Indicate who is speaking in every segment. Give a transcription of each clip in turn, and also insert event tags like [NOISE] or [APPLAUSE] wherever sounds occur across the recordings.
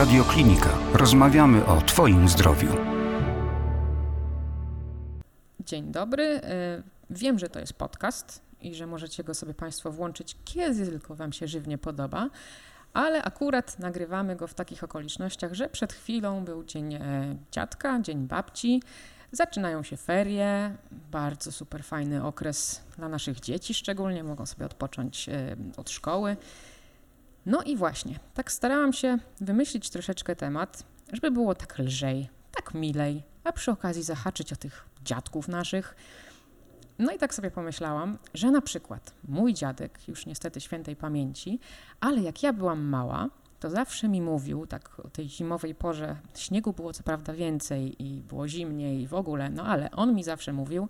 Speaker 1: Radioklinika. Rozmawiamy o Twoim zdrowiu.
Speaker 2: Dzień dobry. Y, wiem, że to jest podcast i że możecie go sobie Państwo włączyć, kiedy tylko Wam się żywnie podoba, ale akurat nagrywamy go w takich okolicznościach, że przed chwilą był dzień e, dziadka, dzień babci. Zaczynają się ferie, bardzo super fajny okres dla naszych dzieci, szczególnie mogą sobie odpocząć e, od szkoły. No i właśnie, tak starałam się wymyślić troszeczkę temat, żeby było tak lżej, tak milej, a przy okazji zahaczyć o tych dziadków naszych. No i tak sobie pomyślałam, że na przykład mój dziadek, już niestety świętej pamięci, ale jak ja byłam mała, to zawsze mi mówił, tak o tej zimowej porze, śniegu było co prawda więcej i było zimniej i w ogóle, no ale on mi zawsze mówił,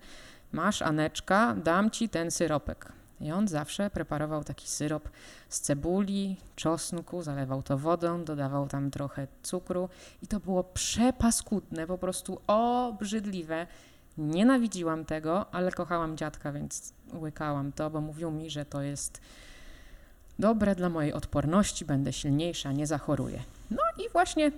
Speaker 2: masz Aneczka, dam ci ten syropek. I on zawsze preparował taki syrop z cebuli, czosnku, zalewał to wodą, dodawał tam trochę cukru i to było przepaskudne, po prostu obrzydliwe. Nienawidziłam tego, ale kochałam dziadka, więc łykałam to, bo mówił mi, że to jest dobre dla mojej odporności, będę silniejsza, nie zachoruję. No i właśnie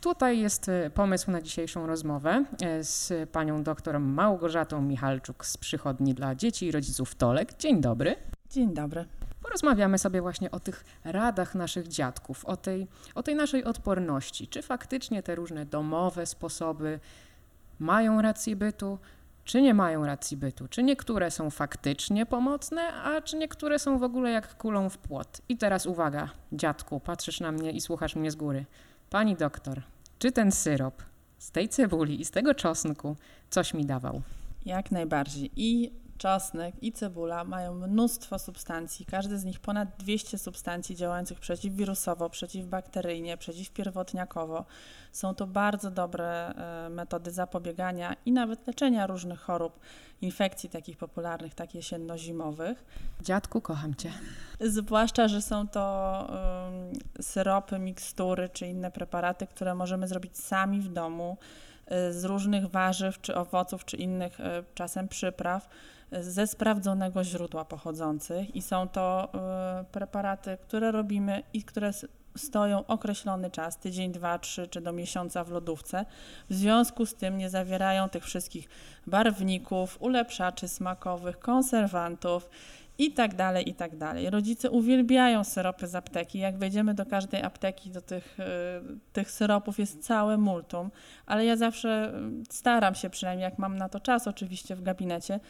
Speaker 2: tutaj jest e, pomysł na dzisiejszą rozmowę e, z panią doktor Małgorzatą Michalczuk z przychodni dla dzieci i rodziców Tolek. Dzień dobry.
Speaker 3: Dzień dobry.
Speaker 2: Porozmawiamy sobie właśnie o tych radach naszych dziadków, o tej, o tej naszej odporności. Czy faktycznie te różne domowe sposoby mają rację bytu, czy nie mają racji bytu, czy niektóre są faktycznie pomocne, a czy niektóre są w ogóle jak kulą w płot. I teraz uwaga, dziadku, patrzysz na mnie i słuchasz mnie z góry. Pani doktor, czy ten syrop z tej cebuli i z tego czosnku coś mi dawał?
Speaker 3: Jak najbardziej. I czosnek i cebula mają mnóstwo substancji, każdy z nich ponad 200 substancji działających przeciwwirusowo, przeciwbakteryjnie, przeciwpierwotniakowo. Są to bardzo dobre e, metody zapobiegania i nawet leczenia różnych chorób, infekcji takich popularnych, tak jesienno-zimowych.
Speaker 2: Dziadku, kocham Cię.
Speaker 3: Zwłaszcza, że są to um, syropy, mikstury czy inne preparaty, które możemy zrobić sami w domu e, z różnych warzyw, czy owoców, czy innych e, czasem przypraw ze sprawdzonego źródła pochodzących i są to y, preparaty, które robimy i które stoją określony czas, tydzień, dwa, trzy czy do miesiąca w lodówce. W związku z tym nie zawierają tych wszystkich barwników, ulepszaczy smakowych, konserwantów i tak dalej, i tak dalej. Rodzice uwielbiają syropy z apteki. Jak wejdziemy do każdej apteki, do tych, y, tych syropów jest całe multum, ale ja zawsze staram się, przynajmniej jak mam na to czas oczywiście w gabinecie,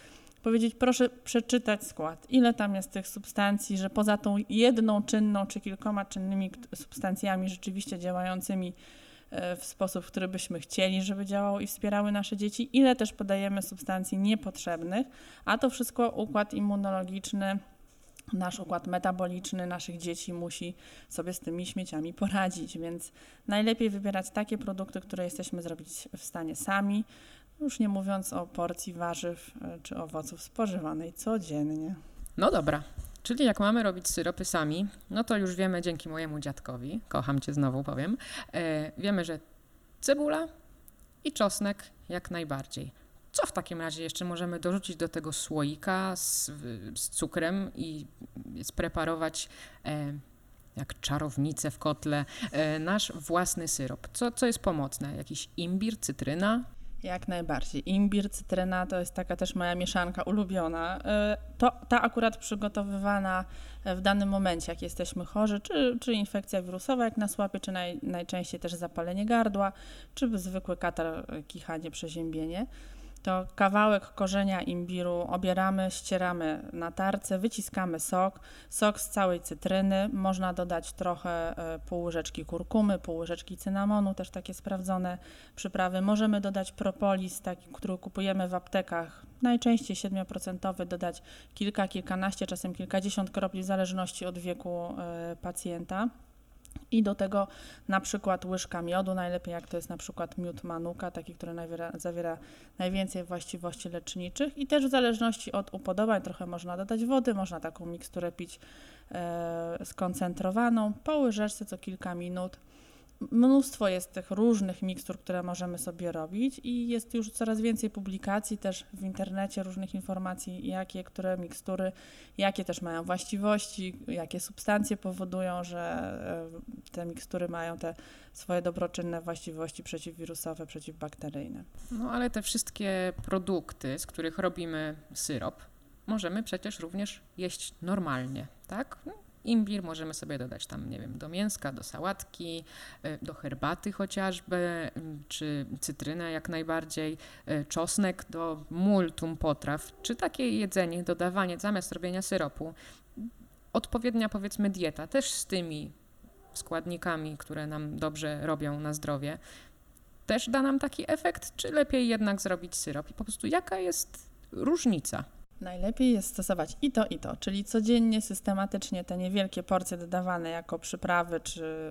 Speaker 3: powiedzieć, proszę przeczytać skład, ile tam jest tych substancji, że poza tą jedną czynną czy kilkoma czynnymi substancjami rzeczywiście działającymi e, w sposób, w który byśmy chcieli, żeby działało i wspierały nasze dzieci, ile też podajemy substancji niepotrzebnych, a to wszystko układ immunologiczny, nasz układ metaboliczny naszych dzieci musi sobie z tymi śmieciami poradzić, więc najlepiej wybierać takie produkty, które jesteśmy zrobić w stanie sami, już nie mówiąc o porcji warzyw e, czy owoców spożywanej codziennie.
Speaker 2: No dobra. Czyli jak mamy robić syropy sami, no to już wiemy dzięki mojemu dziadkowi, kocham cię znowu powiem, e, wiemy, że cebula i czosnek jak najbardziej. Co w takim razie jeszcze możemy dorzucić do tego słoika z, z cukrem i spreparować e, jak czarownicę w kotle nasz własny syrop? Co, co jest pomocne? Jakiś imbir, cytryna?
Speaker 3: Jak najbardziej. Imbir, cytryna to jest taka też moja mieszanka ulubiona. E, to, ta akurat przygotowywana w danym momencie, jak jesteśmy chorzy, czy, czy infekcja wirusowa, jak nas łapie, czy naj, najczęściej też zapalenie gardła, czy zwykły katar, kichanie, przeziębienie to kawałek korzenia imbiru obieramy, ścieramy na tarce, wyciskamy sok, sok z całej cytryny, można dodać trochę e, pół łyżeczki kurkumy, pół łyżeczki cynamonu, też takie sprawdzone przyprawy. Możemy dodać propolis, taki, który kupujemy w aptekach, najczęściej 7%, dodać kilka, kilkanaście, czasem kilkadziesiąt kropli w zależności od wieku e, pacjenta. I do tego na przykład łyżka miodu, najlepiej jak to jest na przykład miód manuka, taki, który nawiera, zawiera najwięcej właściwości leczniczych i też w zależności od upodobań trochę można dodać wody, można taką miksturę pić e, skoncentrowaną po łyżeczce co kilka minut. Mnóstwo jest tych różnych mikstur, które możemy sobie robić i jest już coraz więcej publikacji też w internecie, różnych informacji, jakie, które mikstury, jakie też mają właściwości, jakie substancje powodują, że e, te mikstury mają te swoje dobroczynne właściwości przeciwwirusowe, przeciwbakteryjne.
Speaker 2: No ale te wszystkie produkty, z których robimy syrop, możemy przecież również jeść normalnie, tak? No, Imbir możemy sobie dodać tam, nie wiem, do mięska, do sałatki, y, do herbaty chociażby, y, czy cytrynę jak najbardziej, y, czosnek do multum potraw, czy takie jedzenie, dodawanie zamiast robienia syropu, odpowiednia powiedzmy dieta, też z tymi składnikami, które nam dobrze robią na zdrowie, też da nam taki efekt, czy lepiej jednak zrobić syrop? I po prostu jaka jest różnica?
Speaker 3: Najlepiej jest stosować i to, i to, czyli codziennie, systematycznie te niewielkie porcje dodawane jako przyprawy czy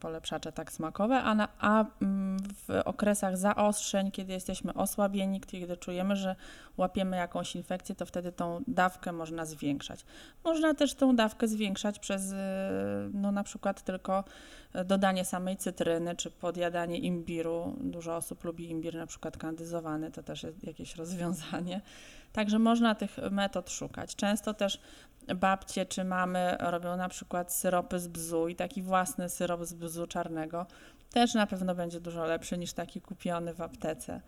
Speaker 3: polepszacze tak smakowe, a, na, a mm, w okresach zaostrzeń, kiedy jesteśmy osłabieni, kiedy czujemy, że łapiemy jakąś infekcję, to wtedy tą dawkę można zwiększać. Można też tą dawkę zwiększać przez y, no, na przykład tylko dodanie samej cytryny czy podjadanie imbiru. Dużo osób lubi imbir na przykład kandyzowany, to też jest jakieś rozwiązanie. Także można tych metod szukać. Często też babcie czy mamy robią na przykład syropy z bzu i taki własny syrop z bzu czarnego też na pewno będzie dużo lepszy niż taki kupiony w aptece.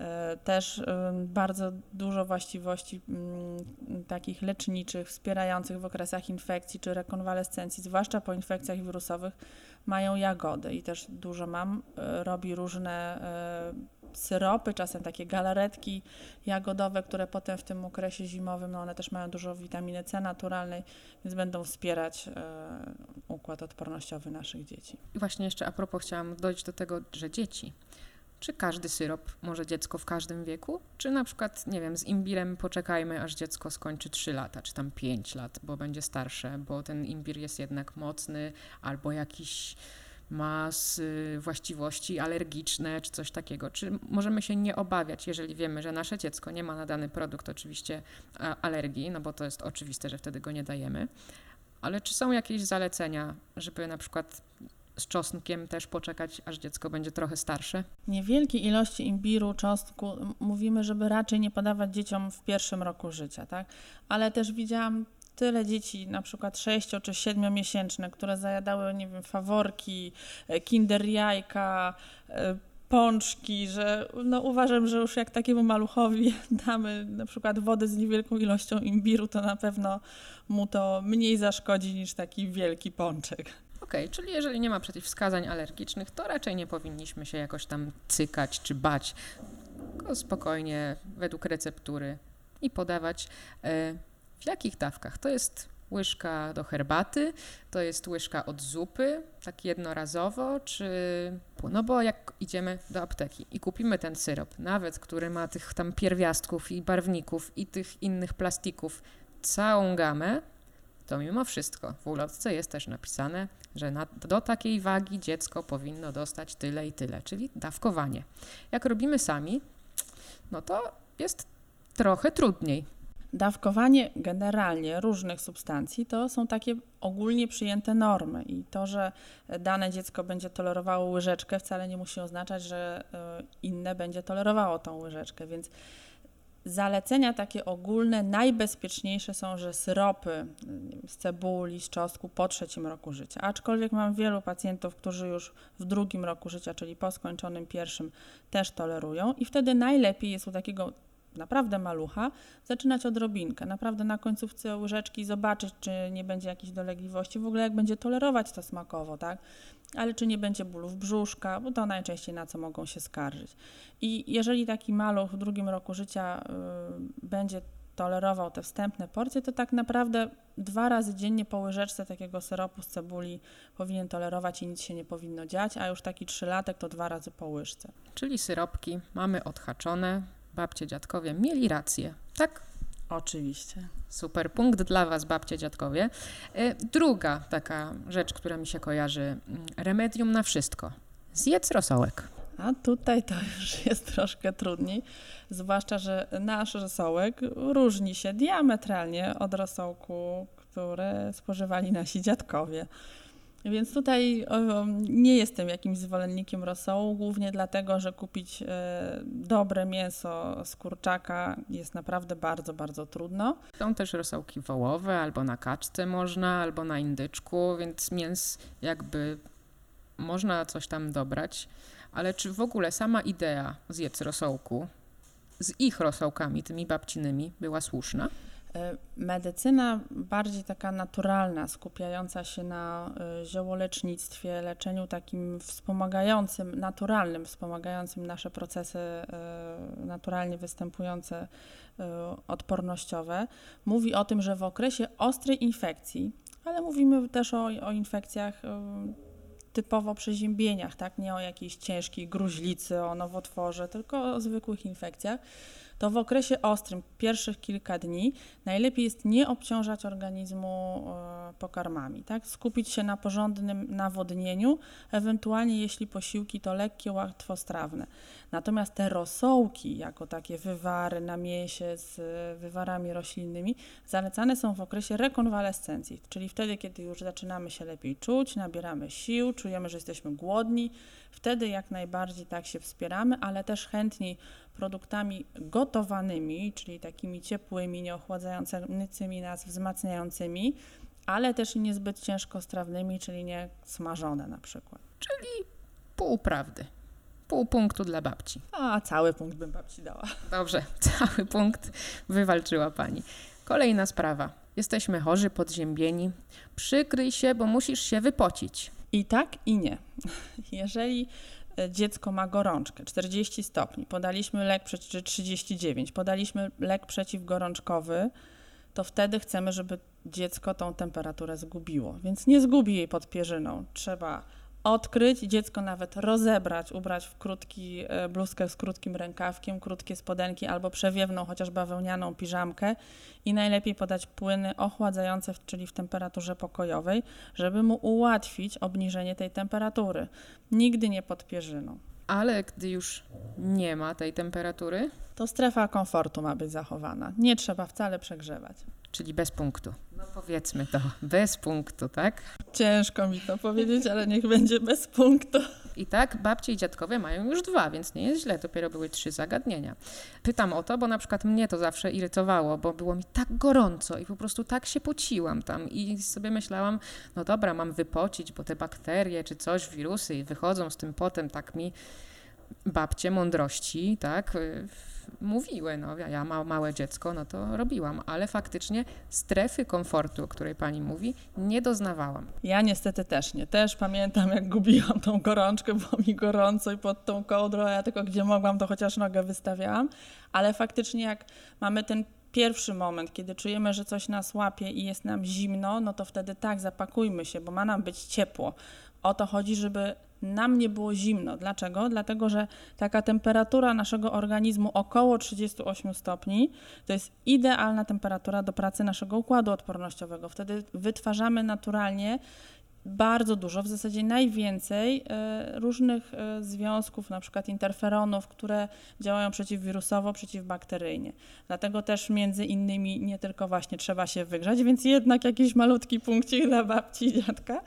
Speaker 3: E, też bardzo dużo właściwości mm, takich leczniczych, wspierających w okresach infekcji czy rekonwalescencji, zwłaszcza po infekcjach wirusowych, mają jagody i też dużo mam. E, robi różne e, syropy, czasem takie galaretki jagodowe, które potem w tym okresie zimowym, no one też mają dużo witaminy C naturalnej, więc będą wspierać e, układ odpornościowy naszych dzieci.
Speaker 2: Właśnie jeszcze a propos chciałam dojść do tego, że dzieci. Czy każdy syrop może dziecko w każdym wieku? Czy na przykład, nie wiem, z imbirem poczekajmy, aż dziecko skończy 3 lata, czy tam 5 lat, bo będzie starsze, bo ten imbir jest jednak mocny, albo jakiś ma właściwości alergiczne czy coś takiego. Czy możemy się nie obawiać, jeżeli wiemy, że nasze dziecko nie ma na dany produkt oczywiście alergii, no bo to jest oczywiste, że wtedy go nie dajemy. Ale czy są jakieś zalecenia, żeby na przykład z czosnkiem też poczekać, aż dziecko będzie trochę starsze?
Speaker 3: Niewielkie ilości imbiru, czosnku mówimy, żeby raczej nie podawać dzieciom w pierwszym roku życia, tak? Ale też widziałam tyle dzieci, na przykład 6 czy 7 miesięczne, które zajadały, nie wiem, faworki, e, kinder jajka, e, pączki, że no uważam, że już jak takiemu maluchowi [LAUGHS] damy na przykład wodę z niewielką ilością imbiru, to na pewno mu to mniej zaszkodzi niż taki wielki pączek.
Speaker 2: Okay, czyli jeżeli nie ma przeciwwskazań alergicznych, to raczej nie powinniśmy się jakoś tam cykać czy bać, tylko spokojnie według receptury i podawać. E, w jakich dawkach? To jest łyżka do herbaty, to jest łyżka od zupy, tak jednorazowo, czy. No bo jak idziemy do apteki i kupimy ten syrop, nawet który ma tych tam pierwiastków i barwników i tych innych plastików, całą gamę, to mimo wszystko w ulotce jest też napisane, że na, do takiej wagi dziecko powinno dostać tyle i tyle, czyli dawkowanie. Jak robimy sami, no to jest trochę trudniej
Speaker 3: dawkowanie generalnie różnych substancji to są takie ogólnie przyjęte normy i to, że dane dziecko będzie tolerowało łyżeczkę wcale nie musi oznaczać, że e, inne będzie tolerowało tą łyżeczkę, więc zalecenia takie ogólne, najbezpieczniejsze są, że syropy z cebuli, z czosnku po trzecim roku życia. Aczkolwiek mam wielu pacjentów, którzy już w drugim roku życia, czyli po skończonym pierwszym, też tolerują i wtedy najlepiej jest u takiego naprawdę malucha, zaczynać odrobinkę, naprawdę na końcówce łyżeczki zobaczyć, czy nie będzie jakichś dolegliwości, w ogóle jak będzie tolerować to smakowo, tak? Ale czy nie będzie bólów brzuszka, bo to najczęściej na co mogą się skarżyć. I jeżeli taki maluch w drugim roku życia y, będzie tolerował te wstępne porcje, to tak naprawdę dwa razy dziennie po łyżeczce takiego syropu z cebuli powinien tolerować i nic się nie powinno dziać, a już taki trzylatek to dwa razy po łyżce.
Speaker 2: Czyli syropki mamy odhaczone, babcie, dziadkowie mieli rację, tak?
Speaker 3: Oczywiście.
Speaker 2: Super punkt dla Was, babcie, dziadkowie. E, druga taka rzecz, która mi się kojarzy, mm, remedium na wszystko. Zjedz rosołek.
Speaker 3: A tutaj to już [LAUGHS] jest troszkę trudniej, zwłaszcza, że nasz rosołek różni się diametralnie od rosołku, które spożywali nasi dziadkowie. Więc tutaj nie jestem jakimś zwolennikiem rosołu, głównie dlatego, że kupić e, dobre mięso z kurczaka jest naprawdę bardzo, bardzo trudno.
Speaker 2: Są też rosołki wołowe, albo na kaczce można, albo na indyczku, więc mięs jakby można coś tam dobrać. Ale czy w ogóle sama idea zjedz rosołku z ich rosołkami, tymi babcininymi, była słuszna?
Speaker 3: E, medycyna bardziej taka naturalna, skupiająca się na e, ziołolecznictwie, leczeniu takim wspomagającym, naturalnym, wspomagającym nasze procesy e, naturalnie występujące odpornościowe, mówi o tym, że w okresie ostrej infekcji, ale mówimy też o, o infekcjach typowo przeziębieniach, tak? nie o jakiejś ciężkiej gruźlicy, o nowotworze, tylko o zwykłych infekcjach, to w okresie ostrym, pierwszych kilka dni, najlepiej jest nie obciążać organizmu e, pokarmami, tak? skupić się na porządnym nawodnieniu, ewentualnie jeśli posiłki to lekkie, łatwostrawne. Natomiast te rosołki, jako takie wywary na mięsie z wywarami roślinnymi, zalecane są w okresie rekonwalescencji, czyli wtedy, kiedy już zaczynamy się lepiej czuć, nabieramy sił, czujemy, że jesteśmy głodni, wtedy jak najbardziej tak się wspieramy, ale też chętniej produktami gotowanymi, czyli takimi ciepłymi, nieochładzającymi nas, wzmacniającymi, ale też niezbyt ciężkostrawnymi, czyli nie smażone na przykład.
Speaker 2: Czyli pół prawdy. Pół punktu dla babci.
Speaker 3: A cały punkt bym babci dała.
Speaker 2: Dobrze, [LAUGHS] cały punkt wywalczyła pani. Kolejna sprawa. Jesteśmy chorzy, podziębieni. Przykryj się, bo musisz się wypocić.
Speaker 3: I tak, i nie. [LAUGHS] Jeżeli dziecko ma gorączkę 40 stopni, podaliśmy lek przeciw 39, podaliśmy lek przeciwgorączkowy, to wtedy chcemy, żeby dziecko tą temperaturę zgubiło. Więc nie zgubi jej pod pierzyną. Trzeba odkryć, dziecko nawet rozebrać, ubrać w krótki e, bluzkę z krótkim rękawkiem, krótkie spodenki albo przewiewną, chociaż bawełnianą piżamkę i najlepiej podać płyny ochładzające, czyli w temperaturze pokojowej, żeby mu ułatwić obniżenie tej temperatury. Nigdy nie pod pierzyną.
Speaker 2: Ale gdy już nie ma tej temperatury,
Speaker 3: to strefa komfortu ma być zachowana. Nie trzeba wcale przegrzewać.
Speaker 2: Czyli bez punktu. No powiedzmy to, [LAUGHS] bez punktu, tak?
Speaker 3: Ciężko mi to powiedzieć, ale niech będzie bez punktu.
Speaker 2: I tak babcie i dziadkowie mają już dwa, więc nie jest źle, dopiero były trzy zagadnienia. Pytam o to, bo na przykład mnie to zawsze irytowało, bo było mi tak gorąco i po prostu tak się pociłam tam i sobie myślałam, no dobra, mam wypocić, bo te bakterie czy coś, wirusy wychodzą z tym potem, tak mi babcie mądrości, tak, mówiły, no ja ma, małe dziecko, no to robiłam, ale faktycznie strefy komfortu, o której pani mówi, nie doznawałam.
Speaker 3: Ja niestety też nie. Też pamiętam, jak gubiłam tą gorączkę, było mi gorąco i pod tą kołdrą, ja tylko gdzie mogłam, to chociaż nogę wystawiałam, ale faktycznie jak mamy ten pierwszy moment, kiedy czujemy, że coś nas łapie i jest nam zimno, no to wtedy tak, zapakujmy się, bo ma nam być ciepło. O to chodzi, żeby nam nie było zimno. Dlaczego? Dlatego, że taka temperatura naszego organizmu około 38 stopni to jest idealna temperatura do pracy naszego układu odpornościowego. Wtedy wytwarzamy naturalnie bardzo dużo, w zasadzie najwięcej e, różnych e, związków, na przykład interferonów, które działają przeciwwirusowo, przeciwbakteryjnie. Dlatego też między innymi nie tylko właśnie trzeba się wygrzać, więc jednak jakiś malutki punkcik dla babci i dziadka,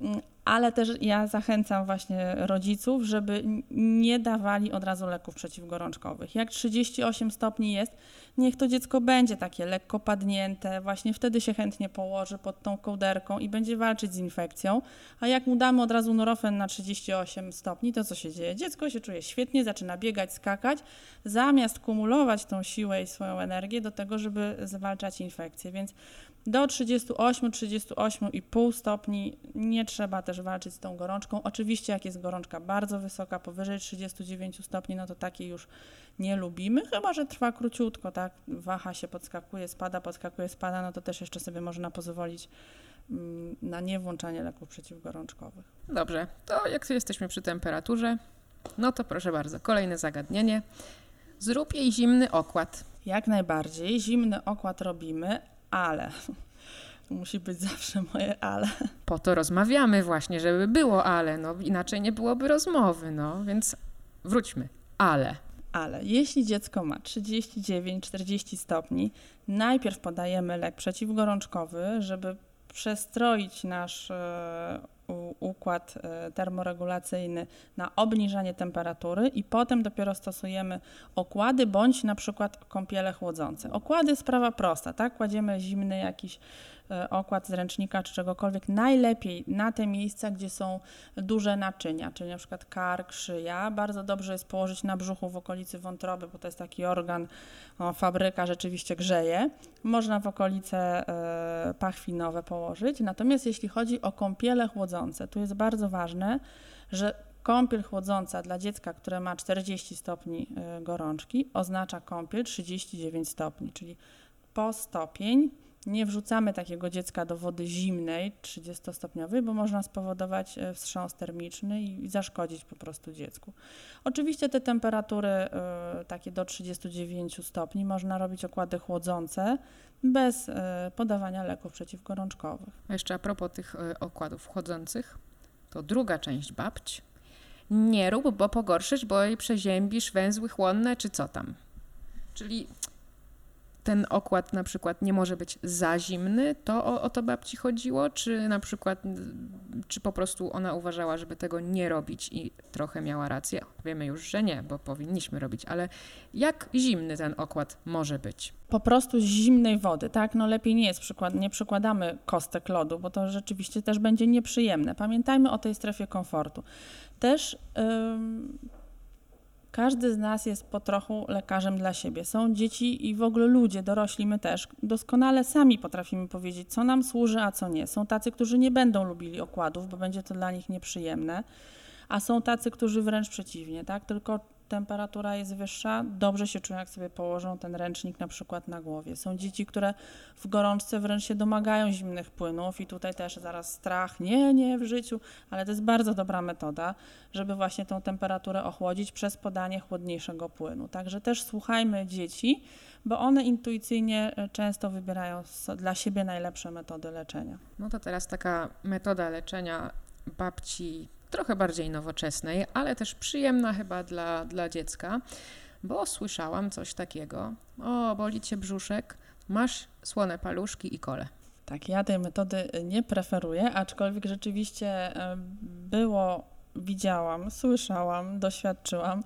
Speaker 3: mm, ale też ja zachęcam właśnie rodziców, żeby nie dawali od razu leków przeciwgorączkowych. Jak 38 stopni jest, niech to dziecko będzie takie lekko padnięte, właśnie wtedy się chętnie położy pod tą kołderką i będzie walczyć z infekcją. A jak mu damy od razu norofen na 38 stopni, to co się dzieje? Dziecko się czuje świetnie, zaczyna biegać, skakać, zamiast kumulować tą siłę i swoją energię do tego, żeby zwalczać infekcję. Więc do 38-38,5 stopni nie trzeba też walczyć z tą gorączką. Oczywiście, jak jest gorączka bardzo wysoka, powyżej 39 stopni, no to takiej już nie lubimy, chyba że trwa króciutko, tak? Waha się, podskakuje, spada, podskakuje, spada, no to też jeszcze sobie można pozwolić mm, na niewłączanie leków przeciwgorączkowych.
Speaker 2: Dobrze, to jak jesteśmy przy temperaturze, no to proszę bardzo, kolejne zagadnienie. Zrób jej zimny okład.
Speaker 3: Jak najbardziej. Zimny okład robimy, ale musi być zawsze moje ale.
Speaker 2: Po to rozmawiamy właśnie, żeby było ale, no inaczej nie byłoby rozmowy, no więc wróćmy. Ale.
Speaker 3: Ale jeśli dziecko ma 39-40 stopni, najpierw podajemy lek przeciwgorączkowy, żeby przestroić nasz e, układ e, termoregulacyjny na obniżanie temperatury i potem dopiero stosujemy okłady bądź na przykład kąpiele chłodzące. Okłady sprawa prosta, tak? Kładziemy zimny jakiś okład z ręcznika czy czegokolwiek, najlepiej na te miejsca, gdzie są duże naczynia, czyli na przykład kark, szyja. Bardzo dobrze jest położyć na brzuchu w okolicy wątroby, bo to jest taki organ, fabryka rzeczywiście grzeje. Można w okolice e, pachwinowe położyć. Natomiast jeśli chodzi o kąpiele chłodzące, tu jest bardzo ważne, że kąpiel chłodząca dla dziecka, które ma 40 stopni e, gorączki, oznacza kąpiel 39 stopni, czyli po stopień nie wrzucamy takiego dziecka do wody zimnej, 30-stopniowej, bo można spowodować e, wstrząs termiczny i zaszkodzić po prostu dziecku. Oczywiście te temperatury e, takie do 39 stopni można robić okłady chłodzące bez e, podawania leków przeciwgorączkowych.
Speaker 2: A jeszcze a propos tych okładów chłodzących, to druga część babć. Nie rób, bo pogorszysz, bo i przeziębisz węzły chłonne, czy co tam. Czyli ten okład na przykład nie może być za zimny, to o, o to babci chodziło, czy na przykład, czy po prostu ona uważała, żeby tego nie robić i trochę miała rację? Wiemy już, że nie, bo powinniśmy robić, ale jak zimny ten okład może być?
Speaker 3: po prostu z zimnej wody, tak? No lepiej nie jest przykład, nie przykładamy kostek lodu, bo to rzeczywiście też będzie nieprzyjemne. Pamiętajmy o tej strefie komfortu. Też ym, każdy z nas jest po trochu lekarzem dla siebie. Są dzieci i w ogóle ludzie, dorośli, my też. Doskonale sami potrafimy powiedzieć, co nam służy, a co nie. Są tacy, którzy nie będą lubili okładów, bo będzie to dla nich nieprzyjemne, a są tacy, którzy wręcz przeciwnie, tak? Tylko temperatura jest wyższa, dobrze się czują, jak sobie położą ten ręcznik na przykład na głowie. Są dzieci, które w gorączce wręcz się domagają zimnych płynów i tutaj też zaraz strach, nie, nie w życiu, ale to jest bardzo dobra metoda, żeby właśnie tą temperaturę ochłodzić przez podanie chłodniejszego płynu. Także też słuchajmy dzieci, bo one intuicyjnie e, często wybierają dla siebie najlepsze metody leczenia.
Speaker 2: No to teraz taka metoda leczenia babci trochę bardziej nowoczesnej, ale też przyjemna chyba dla, dla dziecka, bo słyszałam coś takiego. O, boli cię brzuszek, masz słone paluszki i kole.
Speaker 3: Tak, ja tej metody nie preferuję, aczkolwiek rzeczywiście e, było, widziałam, słyszałam, doświadczyłam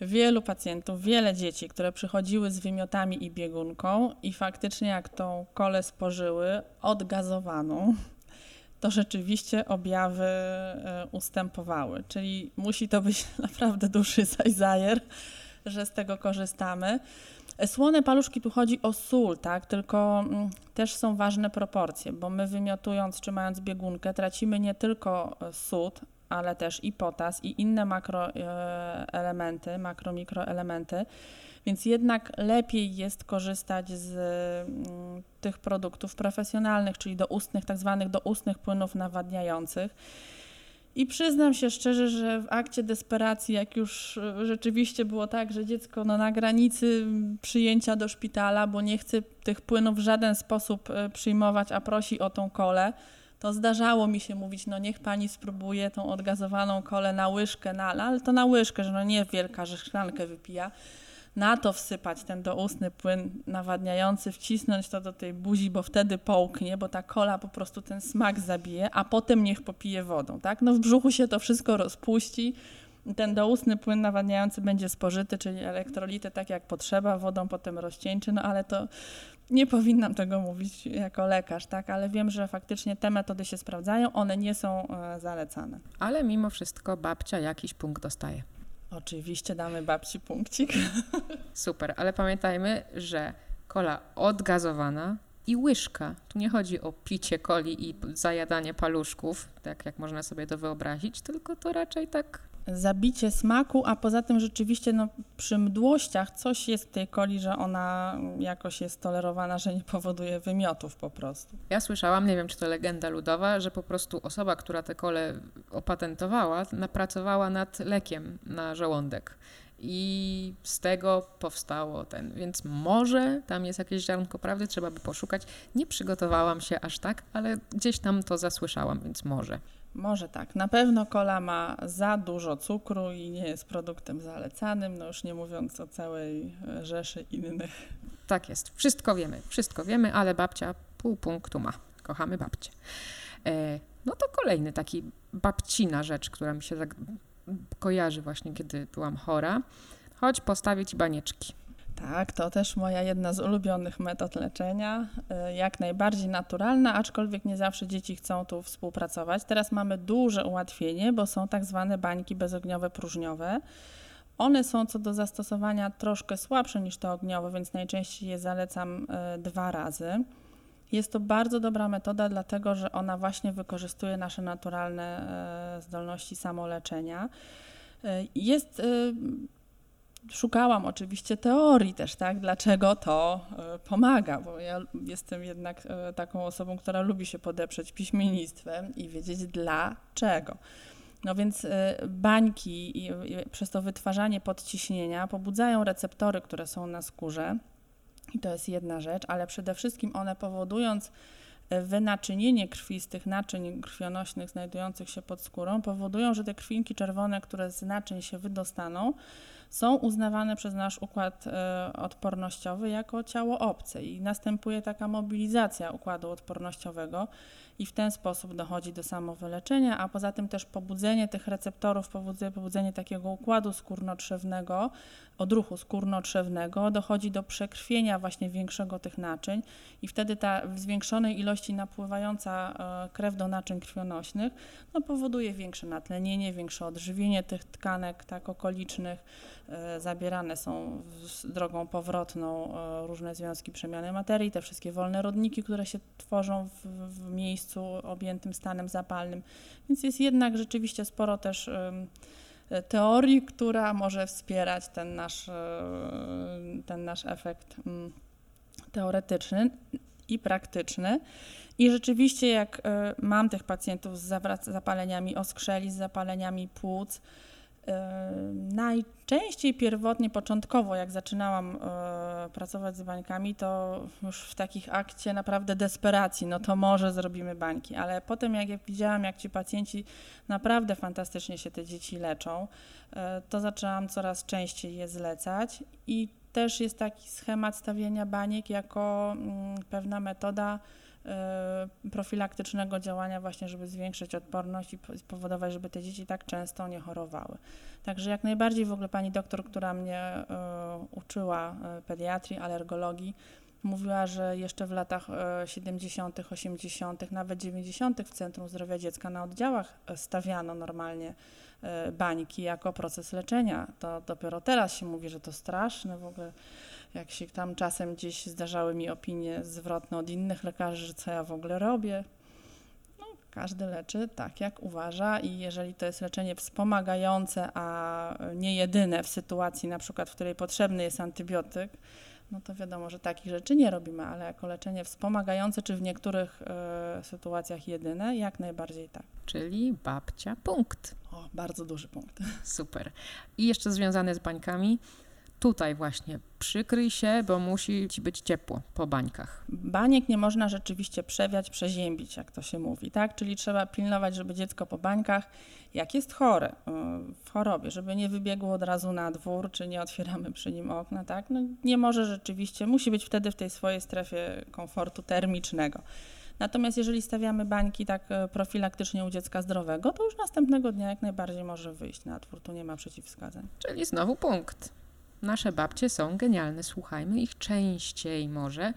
Speaker 3: wielu pacjentów, wiele dzieci, które przychodziły z wymiotami i biegunką i faktycznie jak tą kolę spożyły odgazowaną, to rzeczywiście objawy e, ustępowały. Czyli musi to być [LAUGHS] naprawdę duży zajzajer, że z tego korzystamy. Słone paluszki tu chodzi o sól, tak? Tylko mm, też są ważne proporcje, bo my wymiotując czy mając biegunkę tracimy nie tylko e, sód, ale też i potas i inne makroelementy, makro-mikroelementy. Więc jednak lepiej jest korzystać z mm, tych produktów profesjonalnych, czyli doustnych, tak zwanych doustnych płynów nawadniających. I przyznam się szczerze, że w akcie desperacji, jak już e, rzeczywiście było tak, że dziecko no, na granicy przyjęcia do szpitala, bo nie chce tych płynów w żaden sposób e, przyjmować, a prosi o tą kolę, to zdarzało mi się mówić, no niech pani spróbuje tą odgazowaną kolę na łyżkę, na, ale to na łyżkę, że no nie wielka, że szklankę wypija. Na to wsypać ten doustny płyn nawadniający, wcisnąć to do tej buzi, bo wtedy połknie, bo ta kola po prostu ten smak zabije, a potem niech popije wodą, tak? No w brzuchu się to wszystko rozpuści, ten doustny płyn nawadniający będzie spożyty, czyli elektrolity tak jak potrzeba, wodą potem rozcieńczy, no ale to nie powinnam tego mówić jako lekarz, tak? Ale wiem, że faktycznie te metody się sprawdzają, one nie są e, zalecane.
Speaker 2: Ale mimo wszystko babcia jakiś punkt dostaje.
Speaker 3: Oczywiście damy babci punkcik. [LAUGHS]
Speaker 2: Super, ale pamiętajmy, że kola odgazowana i łyżka. Tu nie chodzi o picie coli i zajadanie paluszków, tak jak można sobie to wyobrazić, tylko to raczej tak
Speaker 3: Zabicie smaku, a poza tym rzeczywiście no, przy mdłościach coś jest w tej coli, że ona jakoś jest tolerowana, że nie powoduje wymiotów po prostu.
Speaker 2: Ja słyszałam, nie wiem czy to legenda ludowa, że po prostu osoba, która tę kolę opatentowała, napracowała nad lekiem na żołądek. I z tego powstało ten, więc może tam jest jakieś ziarnko prawdy, trzeba by poszukać. Nie przygotowałam się aż tak, ale gdzieś tam to zasłyszałam, więc może.
Speaker 3: Może tak. Na pewno kola ma za dużo cukru i nie jest produktem zalecanym, no już nie mówiąc o całej e, rzeszy innych.
Speaker 2: Tak jest. Wszystko wiemy, wszystko wiemy, ale babcia pół punktu ma. Kochamy babcię. E, no to kolejny taki babcina rzecz, która mi się tak kojarzy właśnie, kiedy byłam chora. Chodź, postawię ci banieczki.
Speaker 3: Tak, to też moja jedna z ulubionych metod leczenia, y, jak najbardziej naturalna, aczkolwiek nie zawsze dzieci chcą tu współpracować. Teraz mamy duże ułatwienie, bo są tak zwane bańki bezogniowe próżniowe. One są co do zastosowania troszkę słabsze niż te ogniowe, więc najczęściej je zalecam y, dwa razy. Jest to bardzo dobra metoda, dlatego że ona właśnie wykorzystuje nasze naturalne y, zdolności samoleczenia. Jest szukałam oczywiście teorii też, tak, dlaczego to e, pomaga, bo ja jestem jednak e, taką osobą, która lubi się podeprzeć piśmiennictwem i wiedzieć dlaczego. No więc e, bańki i przez to wytwarzanie podciśnienia pobudzają receptory, które są na skórze. I to jest jedna rzecz, ale przede wszystkim one powodując wynaczynienie krwi z tych naczyń krwionośnych znajdujących się pod skórą, powodują, że te krwinki czerwone, które z naczyń się wydostaną, są uznawane przez nasz układ e, odpornościowy jako ciało obce i następuje taka mobilizacja układu odpornościowego i w ten sposób dochodzi do samowyleczenia, a poza tym też pobudzenie tych receptorów, pobudzenie, pobudzenie takiego układu skórno-trzewnego, odruchu skórno-trzewnego, dochodzi do przekrwienia właśnie większego tych naczyń i wtedy ta w zwiększonej ilości napływająca e, krew do naczyń krwionośnych no, powoduje większe natlenienie, większe odżywienie tych tkanek tak okolicznych, zabierane są drogą powrotną e, różne związki przemiany materii, te wszystkie wolne rodniki, które się tworzą w, w miejscu objętym stanem zapalnym. Więc jest jednak rzeczywiście sporo też teorii, która może wspierać ten nasz, ten nasz efekt mm, teoretyczny i praktyczny. I rzeczywiście, jak e, mam tych pacjentów z zapaleniami oskrzeli, z zapaleniami płuc, Najczęściej pierwotnie, początkowo, jak zaczynałam e, pracować z bańkami, to już w takich akcie naprawdę desperacji, no to może zrobimy bańki, ale potem jak ja widziałam, jak ci pacjenci naprawdę fantastycznie się te dzieci leczą, e, to zaczęłam coraz częściej je zlecać. I też jest taki schemat stawiania baniek jako mm, pewna metoda, profilaktycznego działania właśnie, żeby zwiększyć odporność i spowodować, żeby te dzieci tak często nie chorowały. Także jak najbardziej w ogóle pani doktor, która mnie y, uczyła y, pediatrii, alergologii, mówiła, że jeszcze w latach 70., 80., nawet 90. w Centrum Zdrowia Dziecka na oddziałach stawiano normalnie bańki jako proces leczenia. To dopiero teraz się mówi, że to straszne w ogóle jak się tam czasem gdzieś zdarzały mi opinie zwrotne od innych lekarzy, że co ja w ogóle robię. No, każdy leczy tak, jak uważa i jeżeli to jest leczenie wspomagające, a nie jedyne w sytuacji na przykład, w której potrzebny jest antybiotyk, no to wiadomo, że takich rzeczy nie robimy, ale jako leczenie wspomagające, czy w niektórych y, sytuacjach jedyne, jak najbardziej tak.
Speaker 2: Czyli babcia punkt.
Speaker 3: O, bardzo duży punkt. [LAUGHS]
Speaker 2: Super. I jeszcze związane z bańkami, tutaj właśnie przykryj się, bo musi ci być ciepło po bańkach.
Speaker 3: Baniek nie można rzeczywiście przewiać, przeziębić, jak to się mówi, tak? Czyli trzeba pilnować, żeby dziecko po bańkach, jak jest chore, y, w chorobie, żeby nie wybiegło od razu na dwór, czy nie otwieramy przy nim okna, tak? No, nie może rzeczywiście, musi być wtedy w tej swojej strefie komfortu termicznego. Natomiast jeżeli stawiamy bańki tak y, profilaktycznie u dziecka zdrowego, to już następnego dnia jak najbardziej może wyjść na dwór, tu nie ma przeciwwskazań.
Speaker 2: Czyli znowu punkt. Nasze babcie są genialne, słuchajmy ich częściej może,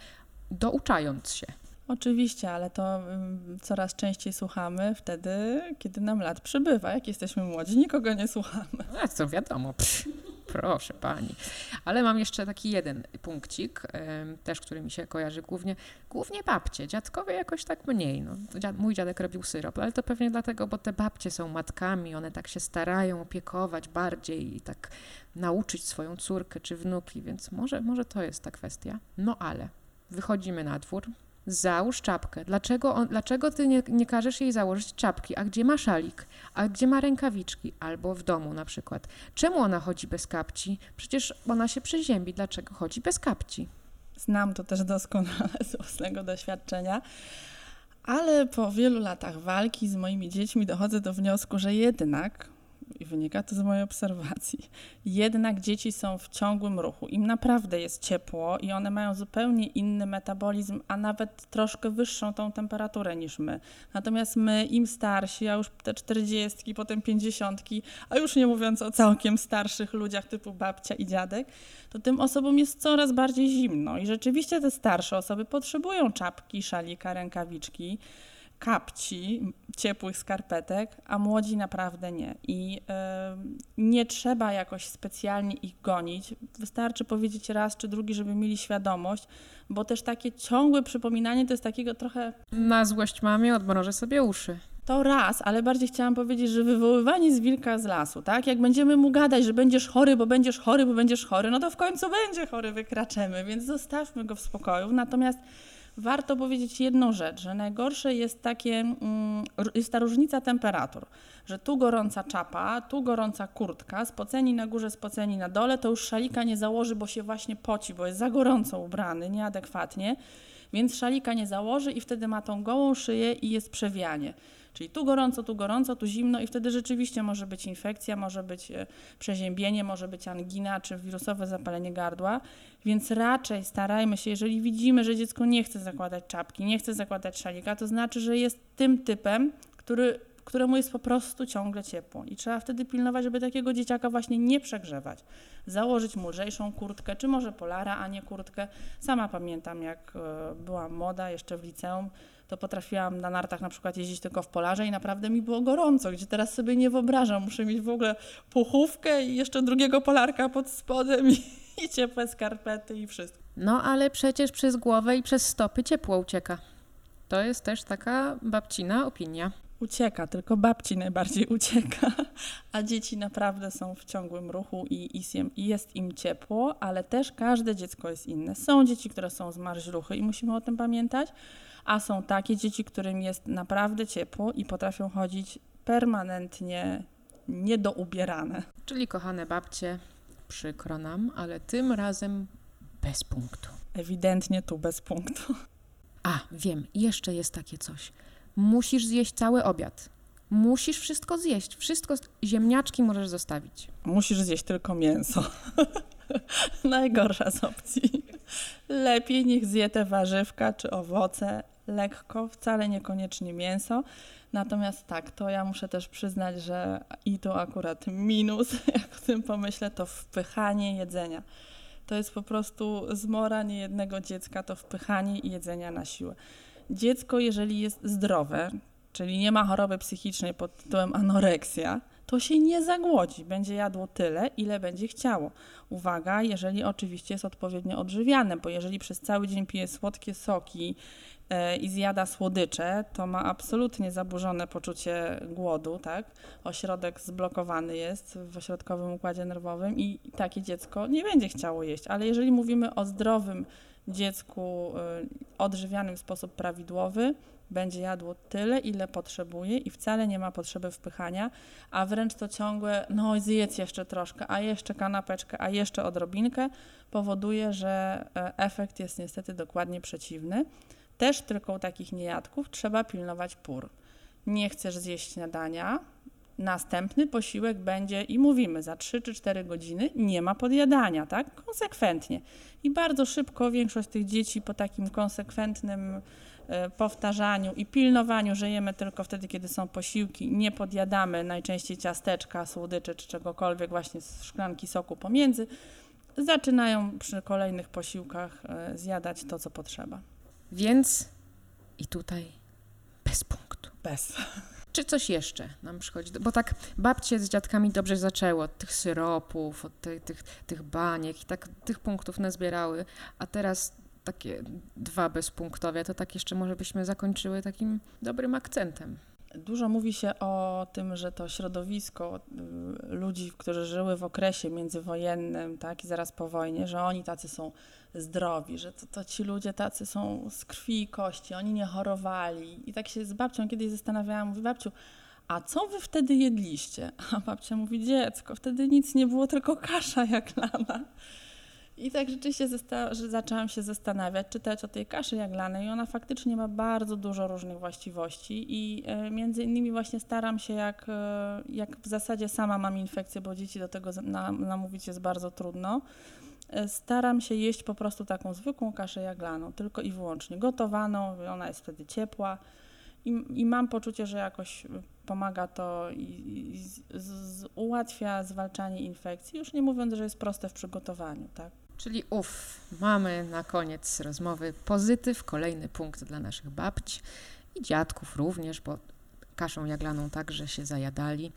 Speaker 2: douczając się.
Speaker 3: Oczywiście, ale to um, coraz częściej słuchamy wtedy, kiedy nam lat przybywa. Jak jesteśmy młodzi, nikogo nie słuchamy.
Speaker 2: A co wiadomo. Pff. Proszę pani. Ale mam jeszcze taki jeden punkcik, też który mi się kojarzy głównie, głównie babcie. Dziadkowie jakoś tak mniej. No, mój dziadek robił syrop, ale to pewnie dlatego, bo te babcie są matkami, one tak się starają opiekować bardziej i tak nauczyć swoją córkę czy wnuki, więc może, może to jest ta kwestia. No ale wychodzimy na dwór, Załóż czapkę. Dlaczego, on, dlaczego ty nie, nie każesz jej założyć czapki? A gdzie ma szalik? A gdzie ma rękawiczki? Albo w domu na przykład. Czemu ona chodzi bez kapci? Przecież ona się przeziębi. Dlaczego chodzi bez kapci?
Speaker 3: Znam to też doskonale [LAUGHS] z własnego doświadczenia. Ale po wielu latach walki z moimi dziećmi dochodzę do wniosku, że jednak i wynika to z mojej obserwacji, jednak dzieci są w ciągłym ruchu. Im naprawdę jest ciepło i one mają zupełnie inny metabolizm, a nawet troszkę wyższą tą temperaturę niż my. Natomiast my, im starsi, a już te czterdziestki, potem pięćdziesiątki, a już nie mówiąc o całkiem starszych ludziach typu babcia i dziadek, to tym osobom jest coraz bardziej zimno. I rzeczywiście te starsze osoby potrzebują czapki, szalika, rękawiczki kapci, ciepłych skarpetek, a młodzi naprawdę nie. I y, nie trzeba jakoś specjalnie ich gonić. Wystarczy powiedzieć raz czy drugi, żeby mieli świadomość, bo też takie ciągłe przypominanie to jest takiego trochę.
Speaker 2: Na złość mamie odmrożę sobie uszy.
Speaker 3: To raz, ale bardziej chciałam powiedzieć, że wywoływanie z wilka z lasu, tak? Jak będziemy mu gadać, że będziesz chory, bo będziesz chory, bo będziesz chory, no to w końcu będzie chory, wykraczemy, więc zostawmy go w spokoju. Natomiast warto powiedzieć jedną rzecz, że najgorsze jest takie, mm, jest ta różnica temperatur, że tu gorąca czapa, tu gorąca kurtka, spoceni na górze, spoceni na dole, to już szalika nie założy, bo się właśnie poci, bo jest za gorąco ubrany, nieadekwatnie, więc szalika nie założy i wtedy ma tą gołą szyję i jest przewianie. Czyli tu gorąco, tu gorąco, tu zimno i wtedy rzeczywiście może być infekcja, może być e, przeziębienie, może być angina czy wirusowe zapalenie gardła. Więc raczej starajmy się, jeżeli widzimy, że dziecko nie chce zakładać czapki, nie chce zakładać szalika, to znaczy, że jest tym typem, który któremu jest po prostu ciągle ciepło. I trzeba wtedy pilnować, żeby takiego dzieciaka właśnie nie przegrzewać. Założyć mu lżejszą kurtkę, czy może polara, a nie kurtkę. Sama pamiętam, jak e, była moda jeszcze w liceum, to potrafiłam na nartach na przykład jeździć tylko w polarze i naprawdę mi było gorąco, gdzie teraz sobie nie wyobrażam. Muszę mieć w ogóle puchówkę i jeszcze drugiego polarka pod spodem i, [LAUGHS] i ciepłe skarpety i wszystko.
Speaker 2: No ale przecież przez głowę i przez stopy ciepło ucieka. To jest też taka babcina opinia.
Speaker 3: Ucieka, tylko babci najbardziej [LAUGHS] ucieka, a dzieci naprawdę są w ciągłym ruchu i, i jest im ciepło, ale też każde dziecko jest inne. Są dzieci, które są zmarzluchy i musimy o tym pamiętać, a są takie dzieci, którym jest naprawdę ciepło i potrafią chodzić permanentnie niedoubierane.
Speaker 2: Czyli kochane babcie, przykro nam, ale tym razem bez punktu.
Speaker 3: Ewidentnie tu bez punktu.
Speaker 2: A, wiem, jeszcze jest takie coś. Musisz zjeść cały obiad. Musisz wszystko zjeść. Wszystko, ziemniaczki możesz zostawić.
Speaker 3: Musisz zjeść tylko mięso. [LAUGHS] [LAUGHS] Najgorsza z opcji. Lepiej niech zje te warzywka czy owoce lekko, wcale niekoniecznie mięso. Natomiast tak, to ja muszę też przyznać, że i to akurat minus, [LAUGHS] jak o tym pomyślę, to wpychanie jedzenia. To jest po prostu zmora niejednego dziecka, to wpychanie jedzenia na siłę. Dziecko, jeżeli jest zdrowe, czyli nie ma choroby psychicznej pod tytułem anoreksja, to się nie zagłodzi. Będzie jadło tyle, ile będzie chciało. Uwaga, jeżeli oczywiście jest odpowiednio odżywiane, bo jeżeli przez cały dzień pije słodkie soki e, i zjada słodycze, to ma absolutnie zaburzone poczucie głodu, tak? Ośrodek zblokowany jest w ośrodkowym układzie nerwowym i takie dziecko nie będzie chciało jeść. Ale jeżeli mówimy o zdrowym dziecku y, odżywianym w sposób prawidłowy, będzie jadło tyle, ile potrzebuje i wcale nie ma potrzeby wpychania, a wręcz to ciągłe, no zjedz jeszcze troszkę, a jeszcze kanapeczkę, a jeszcze odrobinkę, powoduje, że e, efekt jest niestety dokładnie przeciwny. Też tylko takich niejadków trzeba pilnować pór. Nie chcesz zjeść śniadania, następny posiłek będzie i mówimy za 3 czy 4 godziny nie ma podjadania, tak? Konsekwentnie. I bardzo szybko większość tych dzieci po takim konsekwentnym powtarzaniu i pilnowaniu, że jemy tylko wtedy, kiedy są posiłki, nie podjadamy najczęściej ciasteczka, słodyczy czy czegokolwiek właśnie z szklanki soku pomiędzy, zaczynają przy kolejnych posiłkach e, zjadać to, co potrzeba.
Speaker 2: Więc i tutaj bez punktu.
Speaker 3: Bez.
Speaker 2: Czy coś jeszcze nam przychodzi? Bo tak babcie z dziadkami dobrze zaczęło od tych syropów, od tych, tych, tych baniek i tak tych punktów nazbierały, a teraz takie dwa bezpunktowe, to tak jeszcze może byśmy zakończyły takim dobrym akcentem.
Speaker 3: Dużo mówi się o tym, że to środowisko y, ludzi, którzy żyły w okresie międzywojennym, tak, i zaraz po wojnie, że oni tacy są zdrowi, że to, to ci ludzie tacy są z krwi i kości, oni nie chorowali. I tak się z babcią kiedyś zastanawiałam, mówi babciu, a co wy wtedy jedliście? A babcia mówi, dziecko, wtedy nic nie było, tylko kasza jak lana. I tak rzeczywiście że zaczęłam się zastanawiać, czytać o tej kaszy jaglanej i ona faktycznie ma bardzo dużo różnych właściwości i e, między innymi właśnie staram się, jak, e, jak w zasadzie sama mam infekcję, bo dzieci do tego na, namówić jest bardzo trudno, e, staram się jeść po prostu taką zwykłą kaszę jaglaną, tylko i wyłącznie gotowaną, ona jest wtedy ciepła i, i mam poczucie, że jakoś pomaga to i, i z, z, ułatwia zwalczanie infekcji, już nie mówiąc, że jest proste w przygotowaniu, tak?
Speaker 2: Czyli uff, mamy na koniec rozmowy pozytyw, kolejny punkt dla naszych babć i dziadków również, bo kaszą jaglaną także się zajadali.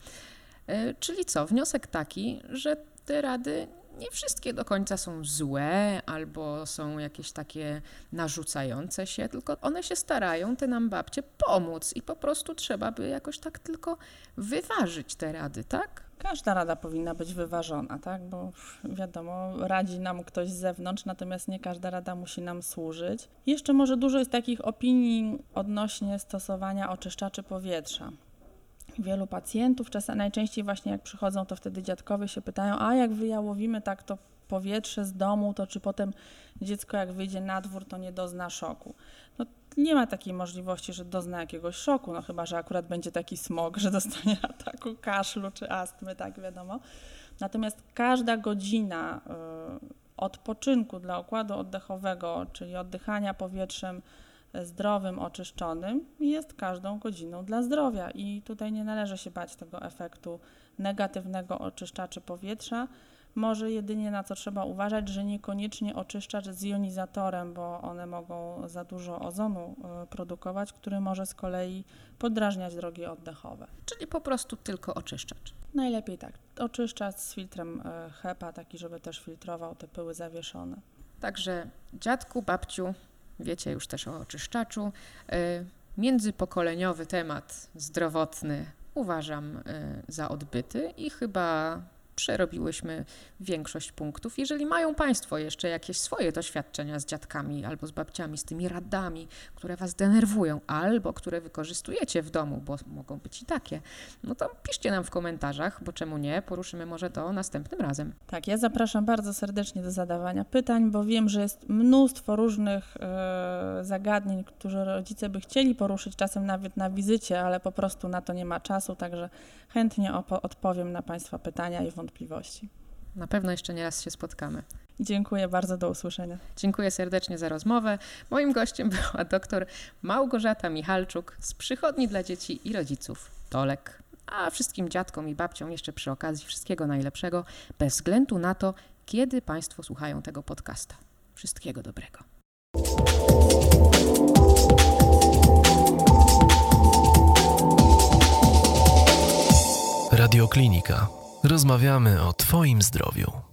Speaker 2: E, Czyli co, wniosek taki, że te rady nie wszystkie do końca są złe albo są jakieś takie narzucające się, tylko one się starają, te nam babcie, pomóc i po prostu trzeba by jakoś tak tylko wyważyć te rady, tak?
Speaker 3: Każda rada powinna być wyważona, tak? Bo wiadomo, radzi nam ktoś z zewnątrz, natomiast nie każda rada musi nam służyć. Jeszcze może dużo jest takich opinii odnośnie stosowania oczyszczaczy powietrza. Wielu pacjentów, czasem najczęściej właśnie jak przychodzą, to wtedy dziadkowie się pytają, a jak wyjałowimy tak to powietrze z domu, to czy potem dziecko jak wyjdzie na dwór, to nie dozna szoku. No, nie ma takiej możliwości, że dozna jakiegoś szoku, no chyba, że akurat będzie taki smog, że dostanie [LAUGHS] ataku kaszlu czy astmy, tak wiadomo. Natomiast każda godzina y, odpoczynku dla układu oddechowego, czyli oddychania powietrzem zdrowym, oczyszczonym, jest każdą godziną dla zdrowia i tutaj nie należy się bać tego efektu negatywnego oczyszczaczy powietrza. Może jedynie na co trzeba uważać, że niekoniecznie oczyszczacz z jonizatorem, bo one mogą za dużo ozonu y, produkować, który może z kolei podrażniać drogi oddechowe.
Speaker 2: Czyli po prostu tylko oczyszczacz.
Speaker 3: Najlepiej tak, oczyszczacz z filtrem y, HEPA, taki, żeby też filtrował te pyły zawieszone.
Speaker 2: Także dziadku, babciu, wiecie już też o oczyszczaczu. Y, Międzypokoleniowy temat zdrowotny uważam za odbyty i chyba przerobiłyśmy większość punktów. Jeżeli mają Państwo jeszcze jakieś swoje doświadczenia z dziadkami albo z babciami, z tymi radami, które Was denerwują albo które wykorzystujecie w domu, bo mogą być i takie, no to piszcie nam w komentarzach, bo czemu nie, poruszymy może to następnym razem.
Speaker 3: Tak, ja zapraszam bardzo serdecznie do zadawania pytań, bo wiem, że jest mnóstwo różnych e, zagadnień, które rodzice by chcieli poruszyć, czasem nawet na wizycie, ale po prostu na to nie ma czasu, także chętnie odpowiem na Państwa pytania i wątpliwości.
Speaker 2: Na pewno jeszcze nie raz się spotkamy.
Speaker 3: Dziękuję bardzo, do usłyszenia.
Speaker 2: Dziękuję serdecznie za rozmowę. Moim gościem była dr Małgorzata Michalczuk z Przychodni dla Dzieci i Rodziców Tolek. A wszystkim dziadkom i babciom jeszcze przy okazji wszystkiego najlepszego, bez względu na to, kiedy Państwo słuchają tego podcasta. Wszystkiego dobrego.
Speaker 4: Radioklinika. Rozmawiamy o Twoim zdrowiu.